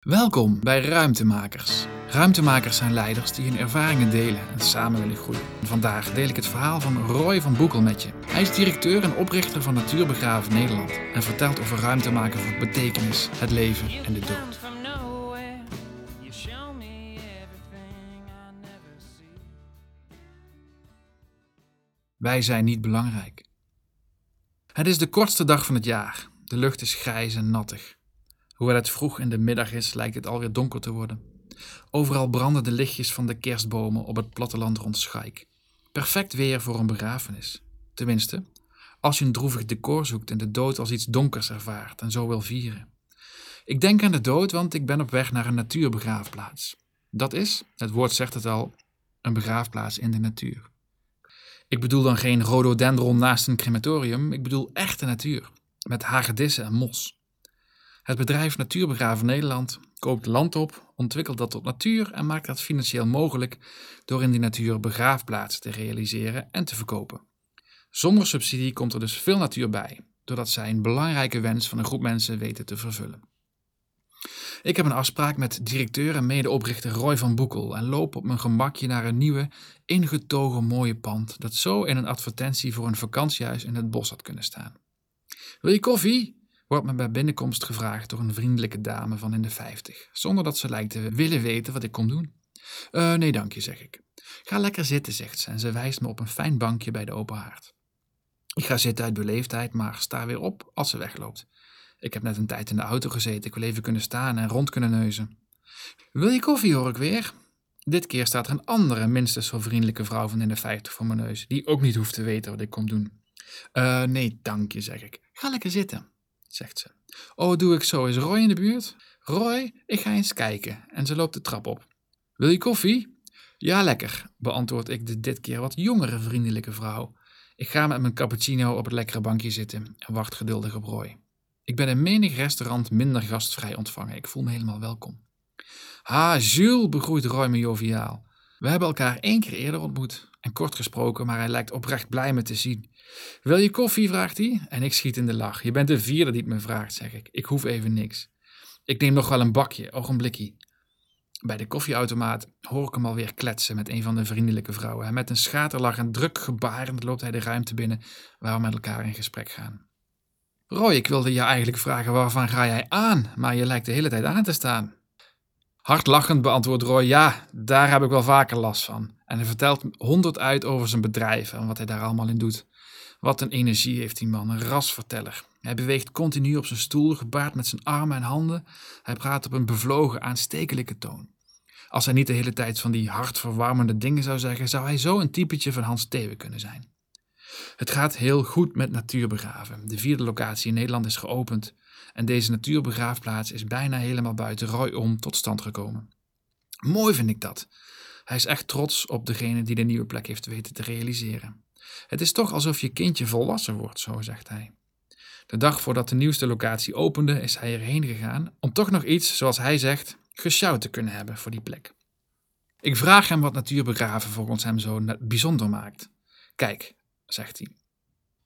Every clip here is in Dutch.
Welkom bij Ruimtemakers. Ruimtemakers zijn leiders die hun ervaringen delen en samen willen groeien. Vandaag deel ik het verhaal van Roy van Boekel met je. Hij is directeur en oprichter van Natuurbegraven Nederland en vertelt over ruimte maken voor betekenis, het leven en de dood. Wij zijn niet belangrijk. Het is de kortste dag van het jaar. De lucht is grijs en nattig. Hoewel het vroeg in de middag is, lijkt het alweer donker te worden. Overal branden de lichtjes van de kerstbomen op het platteland rond Schaik. Perfect weer voor een begrafenis. Tenminste, als je een droevig decor zoekt en de dood als iets donkers ervaart en zo wil vieren. Ik denk aan de dood, want ik ben op weg naar een natuurbegraafplaats. Dat is, het woord zegt het al, een begraafplaats in de natuur. Ik bedoel dan geen rhododendron naast een crematorium, ik bedoel echte natuur, met hagedissen en mos. Het bedrijf Natuurbegraven Nederland koopt land op, ontwikkelt dat tot natuur en maakt dat financieel mogelijk door in die natuur begraafplaatsen te realiseren en te verkopen. Zonder subsidie komt er dus veel natuur bij, doordat zij een belangrijke wens van een groep mensen weten te vervullen. Ik heb een afspraak met directeur en medeoprichter Roy van Boekel en loop op mijn gemakje naar een nieuwe, ingetogen mooie pand dat zo in een advertentie voor een vakantiehuis in het bos had kunnen staan. Wil je koffie? Wordt me bij binnenkomst gevraagd door een vriendelijke dame van in de vijftig, zonder dat ze lijkt te willen weten wat ik kom doen. Uh, nee, dank je, zeg ik. Ga lekker zitten, zegt ze en ze wijst me op een fijn bankje bij de open haard. Ik ga zitten uit beleefdheid, maar sta weer op als ze wegloopt. Ik heb net een tijd in de auto gezeten, ik wil even kunnen staan en rond kunnen neuzen. Wil je koffie, hoor ik weer? Dit keer staat er een andere, minstens zo vriendelijke vrouw van in de vijftig voor mijn neus, die ook niet hoeft te weten wat ik kom doen. Uh, nee, dank je, zeg ik. Ga lekker zitten zegt ze. Oh, doe ik zo. Is Roy in de buurt? Roy, ik ga eens kijken. En ze loopt de trap op. Wil je koffie? Ja, lekker, beantwoord ik de dit keer wat jongere vriendelijke vrouw. Ik ga met mijn cappuccino op het lekkere bankje zitten en wacht geduldig op Roy. Ik ben in menig restaurant minder gastvrij ontvangen. Ik voel me helemaal welkom. Ha, Jules, begroeit Roy me joviaal. We hebben elkaar één keer eerder ontmoet en kort gesproken, maar hij lijkt oprecht blij me te zien. Wil je koffie? vraagt hij. En ik schiet in de lach. Je bent de vierde die het me vraagt, zeg ik. Ik hoef even niks. Ik neem nog wel een bakje, ogenblikkie. Bij de koffieautomaat hoor ik hem alweer kletsen met een van de vriendelijke vrouwen. En met een schaterlach en druk gebarend loopt hij de ruimte binnen waar we met elkaar in gesprek gaan. Roy, ik wilde je eigenlijk vragen waarvan ga jij aan, maar je lijkt de hele tijd aan te staan. Hardlachend beantwoordt Roy, ja, daar heb ik wel vaker last van. En hij vertelt honderd uit over zijn bedrijf en wat hij daar allemaal in doet. Wat een energie heeft die man, een rasverteller. Hij beweegt continu op zijn stoel, gebaard met zijn armen en handen. Hij praat op een bevlogen, aanstekelijke toon. Als hij niet de hele tijd van die hartverwarmende dingen zou zeggen, zou hij zo een typetje van Hans Thewe kunnen zijn. Het gaat heel goed met natuurbegraven. De vierde locatie in Nederland is geopend en deze natuurbegraafplaats is bijna helemaal buiten Roy om tot stand gekomen. Mooi vind ik dat. Hij is echt trots op degene die de nieuwe plek heeft weten te realiseren. Het is toch alsof je kindje volwassen wordt, zo zegt hij. De dag voordat de nieuwste locatie opende, is hij erheen gegaan om toch nog iets, zoals hij zegt, gesjouwd te kunnen hebben voor die plek. Ik vraag hem wat natuurbegraven volgens hem zo bijzonder maakt. Kijk, zegt hij.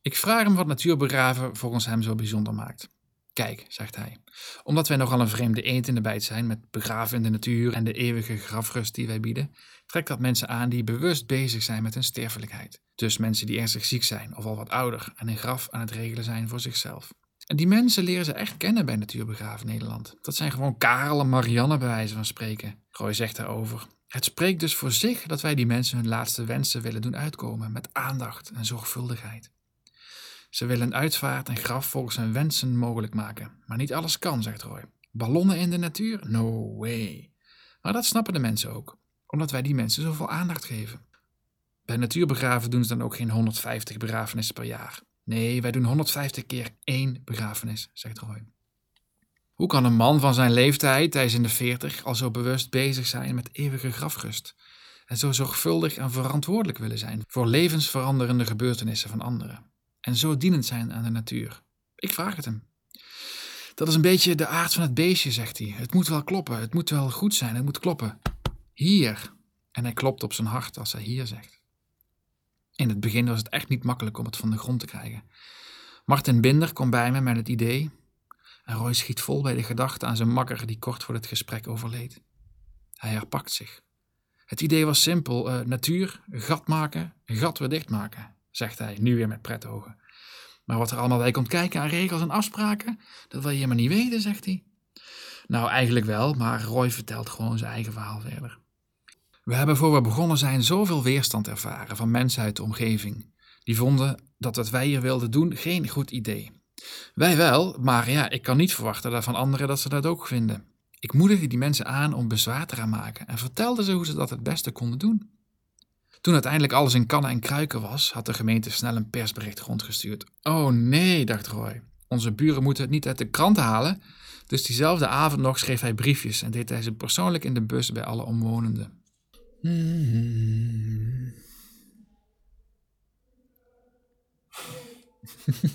Ik vraag hem wat natuurbegraven volgens hem zo bijzonder maakt. Kijk, zegt hij, omdat wij nogal een vreemde eend in de bijt zijn met begraven in de natuur en de eeuwige grafrust die wij bieden, trekt dat mensen aan die bewust bezig zijn met hun sterfelijkheid. Dus mensen die ernstig ziek zijn of al wat ouder en een graf aan het regelen zijn voor zichzelf. En die mensen leren ze echt kennen bij Natuurbegraven Nederland. Dat zijn gewoon Karel en Marianne bij wijze van spreken. Roy zegt daarover. Het spreekt dus voor zich dat wij die mensen hun laatste wensen willen doen uitkomen met aandacht en zorgvuldigheid. Ze willen uitvaart en graf volgens hun wensen mogelijk maken. Maar niet alles kan, zegt Roy. Ballonnen in de natuur? No way. Maar dat snappen de mensen ook, omdat wij die mensen zoveel aandacht geven. Bij natuurbegraven doen ze dan ook geen 150 begrafenissen per jaar. Nee, wij doen 150 keer één begrafenis, zegt Roy. Hoe kan een man van zijn leeftijd, hij is in de 40, al zo bewust bezig zijn met eeuwige grafrust? En zo zorgvuldig en verantwoordelijk willen zijn voor levensveranderende gebeurtenissen van anderen? En zo dienend zijn aan de natuur? Ik vraag het hem. Dat is een beetje de aard van het beestje, zegt hij. Het moet wel kloppen, het moet wel goed zijn, het moet kloppen. Hier. En hij klopt op zijn hart als hij hier zegt. In het begin was het echt niet makkelijk om het van de grond te krijgen. Martin Binder kwam bij me met het idee: En Roy schiet vol bij de gedachte aan zijn makker die kort voor het gesprek overleed. Hij herpakt zich. Het idee was simpel: uh, natuur, gat maken, gat weer dichtmaken, zegt hij, nu weer met pretogen. Maar wat er allemaal bij komt kijken aan regels en afspraken, dat wil je helemaal niet weten, zegt hij. Nou, eigenlijk wel, maar Roy vertelt gewoon zijn eigen verhaal verder. We hebben voor we begonnen zijn zoveel weerstand ervaren van mensen uit de omgeving. Die vonden dat wat wij hier wilden doen geen goed idee. Wij wel, maar ja, ik kan niet verwachten van anderen dat ze dat ook vinden. Ik moedigde die mensen aan om bezwaar te gaan maken en vertelde ze hoe ze dat het beste konden doen. Toen uiteindelijk alles in kannen en kruiken was, had de gemeente snel een persbericht rondgestuurd. Oh nee, dacht Roy. Onze buren moeten het niet uit de krant halen. Dus diezelfde avond nog schreef hij briefjes en deed hij ze persoonlijk in de bus bij alle omwonenden. Hmm.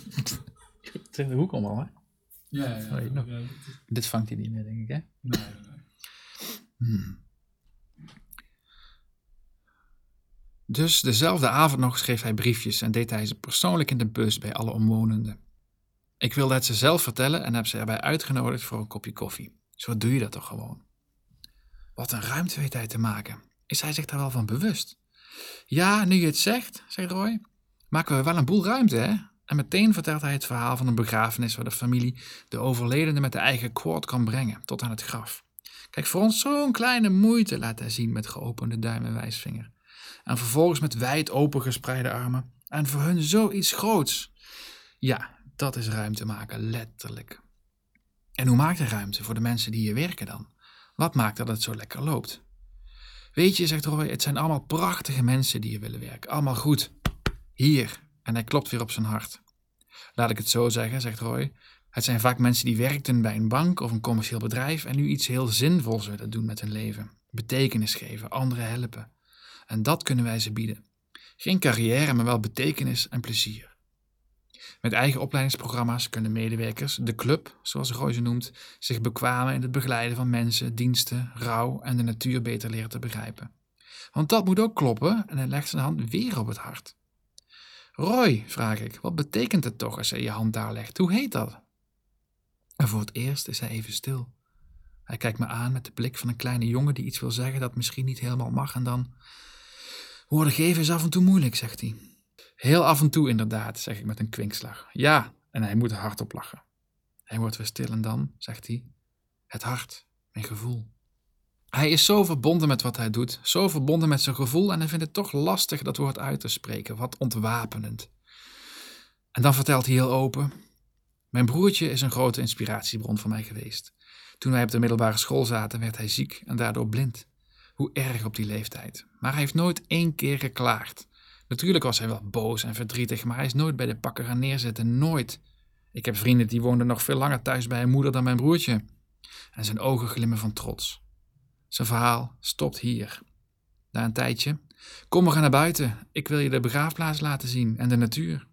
Het is in de hoek allemaal, hè? Ja, ja, ja. ja Dit vangt hij niet meer, denk ik, hè? Nee, nee. Hmm. Dus dezelfde avond nog schreef hij briefjes en deed hij ze persoonlijk in de bus bij alle omwonenden. Ik wilde het ze zelf vertellen en heb ze erbij uitgenodigd voor een kopje koffie. Zo doe je dat toch gewoon. Wat een ruimte weet hij te maken. Is hij zich daar wel van bewust? Ja, nu je het zegt, zei Roy, maken we wel een boel ruimte, hè? En meteen vertelt hij het verhaal van een begrafenis waar de familie de overledene met de eigen quad kan brengen tot aan het graf. Kijk, voor ons zo'n kleine moeite, laat hij zien met geopende duim en wijsvinger. En vervolgens met wijd open gespreide armen. En voor hun zoiets groots. Ja, dat is ruimte maken, letterlijk. En hoe maakt hij ruimte voor de mensen die hier werken dan? Wat maakt dat het zo lekker loopt? Weet je, zegt Roy, het zijn allemaal prachtige mensen die hier willen werken. Allemaal goed. Hier. En hij klopt weer op zijn hart. Laat ik het zo zeggen, zegt Roy. Het zijn vaak mensen die werkten bij een bank of een commercieel bedrijf en nu iets heel zinvols willen doen met hun leven. Betekenis geven, anderen helpen. En dat kunnen wij ze bieden. Geen carrière, maar wel betekenis en plezier. Met eigen opleidingsprogramma's kunnen medewerkers, de club, zoals Roy ze noemt, zich bekwamen in het begeleiden van mensen, diensten, rouw en de natuur beter leren te begrijpen. Want dat moet ook kloppen en hij legt zijn hand weer op het hart. Roy, vraag ik, wat betekent het toch als hij je hand daar legt? Hoe heet dat? En voor het eerst is hij even stil. Hij kijkt me aan met de blik van een kleine jongen die iets wil zeggen dat misschien niet helemaal mag en dan. Woorden geven is af en toe moeilijk, zegt hij. Heel af en toe inderdaad, zeg ik met een kwinkslag. Ja, en hij moet hardop lachen. Hij wordt weer stil en dan, zegt hij, het hart, mijn gevoel. Hij is zo verbonden met wat hij doet, zo verbonden met zijn gevoel en hij vindt het toch lastig dat woord uit te spreken, wat ontwapenend. En dan vertelt hij heel open: Mijn broertje is een grote inspiratiebron voor mij geweest. Toen wij op de middelbare school zaten, werd hij ziek en daardoor blind. Hoe erg op die leeftijd. Maar hij heeft nooit één keer geklaagd. Natuurlijk was hij wel boos en verdrietig, maar hij is nooit bij de pakken gaan neerzitten. Nooit. Ik heb vrienden die woonden nog veel langer thuis bij hun moeder dan mijn broertje. En zijn ogen glimmen van trots. Zijn verhaal stopt hier. Na een tijdje. Kom, we gaan naar buiten. Ik wil je de begraafplaats laten zien en de natuur.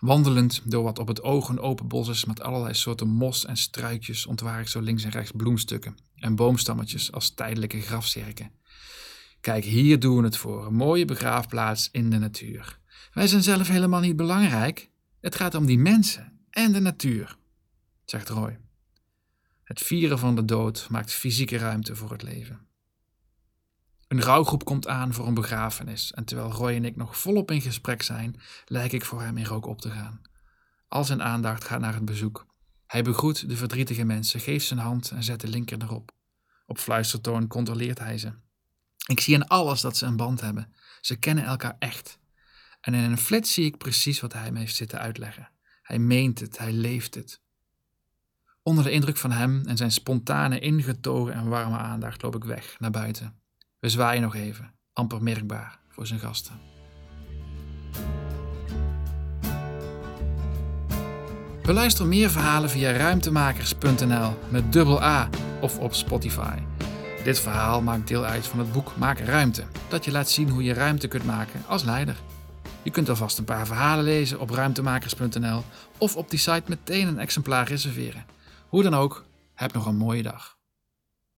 Wandelend door wat op het oog een open bos is met allerlei soorten mos en struikjes ontwaar ik zo links en rechts bloemstukken en boomstammetjes als tijdelijke grafzerken. Kijk, hier doen we het voor. Een mooie begraafplaats in de natuur. Wij zijn zelf helemaal niet belangrijk. Het gaat om die mensen en de natuur, zegt Roy. Het vieren van de dood maakt fysieke ruimte voor het leven. Een rouwgroep komt aan voor een begrafenis en terwijl Roy en ik nog volop in gesprek zijn, lijk ik voor hem in rook op te gaan. Al zijn aandacht gaat naar het bezoek. Hij begroet de verdrietige mensen, geeft zijn hand en zet de linker erop. Op fluistertoon controleert hij ze. Ik zie in alles dat ze een band hebben. Ze kennen elkaar echt. En in een flits zie ik precies wat hij me heeft zitten uitleggen. Hij meent het, hij leeft het. Onder de indruk van hem en zijn spontane, ingetogen en warme aandacht loop ik weg naar buiten. We zwaaien nog even, amper merkbaar voor zijn gasten. Beluister meer verhalen via ruimtemakers.nl met dubbel A of op Spotify. Dit verhaal maakt deel uit van het boek Maak Ruimte, dat je laat zien hoe je ruimte kunt maken als leider. Je kunt alvast een paar verhalen lezen op ruimtemakers.nl of op die site meteen een exemplaar reserveren. Hoe dan ook, heb nog een mooie dag.